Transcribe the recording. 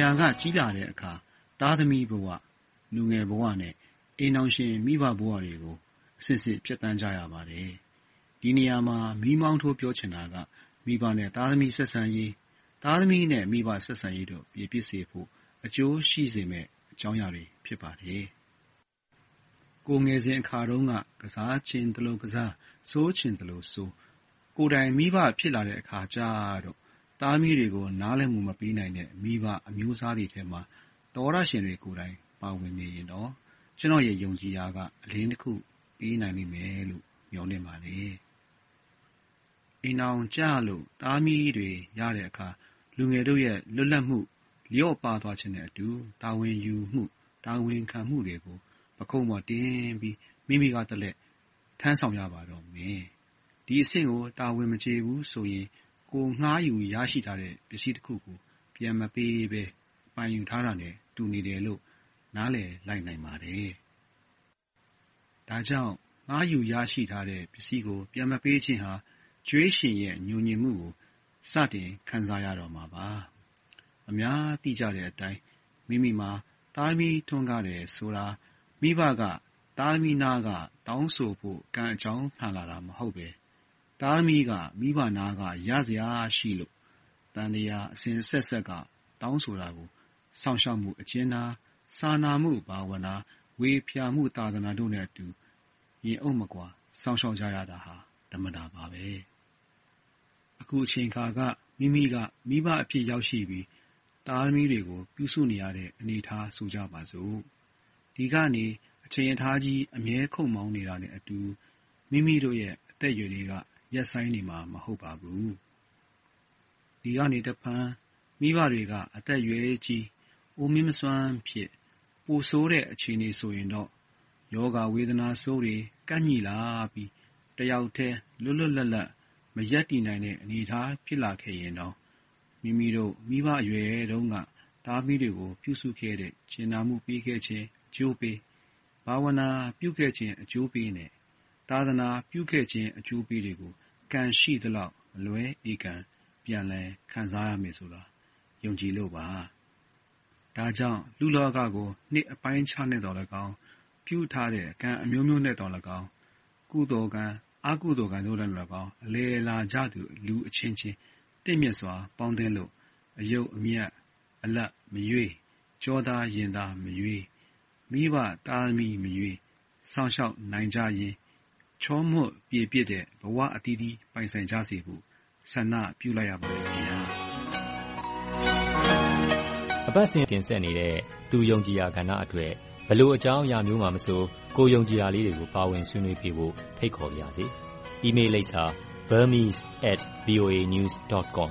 ရာကကြီးလာတဲ့အခါ သားသမီးဘဝ၊လူငယ်ဘဝနဲ့ အိမ်ထောင်ရှင် မိဘဘဝတွေကို အဆင့်ဆင့် ဖြတ်သန်းကြရပါတယ်။ဒီနေရာမှာ မီးမောင်းထိုး ပြောချင်တာက မိဘနဲ့ သားသမီး ဆက်ဆံရေး၊သားသမီးနဲ့ မိဘ ဆက်ဆံရေးတို့ ပြေပြစ်စေဖို့ အကျိုးရှိစေမယ့် အကြောင်းအရာတွေ ဖြစ်ပါတယ်။ကိုယ်ငယ်စဉ်အခါတုန်းက ကစားချင်သလိုကစား၊စိုးချင်သလိုစိုး၊ကိုယ်တိုင် မိဘ ဖြစ်လာတဲ့အခါကျတော့ သားသမီးတွေကို နားလည်မှု မပေးနိုင်တဲ့ မိဘအမျိုးအစားတွေထဲမှာသဘောထားရှင်တွေကိုယ်တိုင် ပါဝင်နေရင်တော့ ကျနော့်ရဲ့ ယုံကြည်ရာက အလင်းတခု ပေးနိုင်လိမ့်မယ်လို့ မျှော်လင့်ပါတယ်။အိမ်ထောင်ကျလို့ သားသမီးတွေရတဲ့အခါ လူငယ်တို့ရဲ့ လွတ်လပ်မှု လျော့ပါးသွားခြင်းနဲ့အတူ တာဝန်ယူမှု၊တာဝန်ခံမှုတွေကို ပခုံးပေါ်တင်ပြီး မိမိကသက်လက်ထမ်းဆောင်ရပါတော့မယ်။ဒီအဆင့်ကို တာဝန်မကျေဘူးဆိုရင် ကိုယ်ငှားယူရရှိထားတဲ့ပစ္စည်းတခုကို ပြန်မပေးဘဲပိုင်ယူထားတာနဲ့တူနေတယ်လို့ နားလည်လိုက်နိုင်ပါတယ်။ဒါကြောင့်ငှားယူရရှိထားတဲ့ပစ္စည်းကို ပြန်မပေးခြင်းဟာကြွေးရှင်ရဲ့ငြိုငြင်မှုကိုစတင်ခံစားရတော့မှာပါ။အများသိကြတဲ့အတိုင်းမိမိမှာသားသမီးထွန်းကားတယ်ဆိုတာမိဘကသားသမီးနားကတောင်းဆိုဖို့ကံအကြောင်းမှန်လာတာမဟုတ်ဘဲ သားသမီးက မိဘနားက ရစရာရှိလို့ သံသရာအစဉ်အဆက်ဆက်က တောင်းဆိုတာကို စောင့်ရှောက်မှု အကျဉ်းသား၊စာနာမှုဘာဝနာ၊ဝေဖျာမှုသာသနာတို့နဲ့အတူ ရင်အုပ်မကွာ စောင့်ရှောက်ကြရတာဟာ ဓမ္မတာပါပဲ။အခုအချိန်အခါက မိမိက မိဘအဖြစ်ရောက်ရှိပြီး သားသမီးတွေကို ပြုစုနေရတဲ့ အနေအထားဆိုကြပါစို့။ဒီကနေ အချိန်အထားကြီး အမြဲခုတ်မောင်းနေတာနဲ့အတူ မိမိတို့ရဲ့ အသက်အရွယ်တွေက ရပ်ဆိုင်းနေမှာမဟုတ်ပါဘူး။ဒီကနေတဖန်မိဘတွေကအသက်အရွယ်ကြီး၊အိုမင်းမစွမ်းဖြစ်ပိုဆိုးတဲ့အခြေအနေဆိုရင်တော့ရောဂါဝေဒနာဆိုးတွေကပ်ညှိလာပြီးတယောက်တည်းလွတ်လွတ်လပ်လပ်မရပ်တည်နိုင်တဲ့အနေအထားဖြစ်လာခဲ့ရင်တောင်မိမိတို့မိဘအရွယ်တုန်းကသားသမီးတွေကို ပြုစုခဲ့တဲ့ကြင်နာမှုပေးခဲ့ခြင်းအကျိုးပေး၊ဘာဝနာပြုခဲ့ခြင်းအကျိုးပေးနဲ့ သာသနာပြုခဲ့ခြင်း အကျိုးပေးတွေကို ကံရှိသလောက်မလွဲဧကန် ပြန်လည်ခံစားရမယ်ဆိုတာ ယုံကြည်လို့ပါ။ဒါကြောင့် လူ့လောကကို နှစ်အပိုင်းအခြားနဲ့သော်လည်းကောင်း၊ပြုထားတဲ့ ကံအမျိုးမျိုးနဲ့သော်လည်းကောင်း၊ကုသိုလ်ကံ၊အကုသိုလ်ကံတို့နဲ့သော်လည်းကောင်း အလယ်လာကြသူ လူအချင်းချင်း သင့်မြတ်စွာ ပေါင်းသင်းလို့ အယုတ်အမြတ်၊အလတ်မရွေး၊ကျောသားရင်သား မရွေး၊မိဘသားသမီးမရွေး စောင့်ရှောက်နိုင်ကြရင်း ချောမွေ့ပြေပြစ်တဲ့ဘဝအသီးသီးပိုင်ဆိုင်ကြစေဖို့ဆန္ဒပြုလိုက်ရပါတယ်ခင်ဗျာ။အပတ်စဉ်တင်ဆက်နေတဲ့သူယုံကြည်ရာကဏ္ဍအတွက်ဘယ်လိုအကြောင်းအရာမျိုးမှမဆိုကိုယ်ယုံကြည်ရာလေးတွေကိုပါဝင်ဆွေးနွေးပေးဖို့ဖိတ်ခေါ်ပါရစေ။အီးမေးလ်လိပ်စာ burmese@voanews.com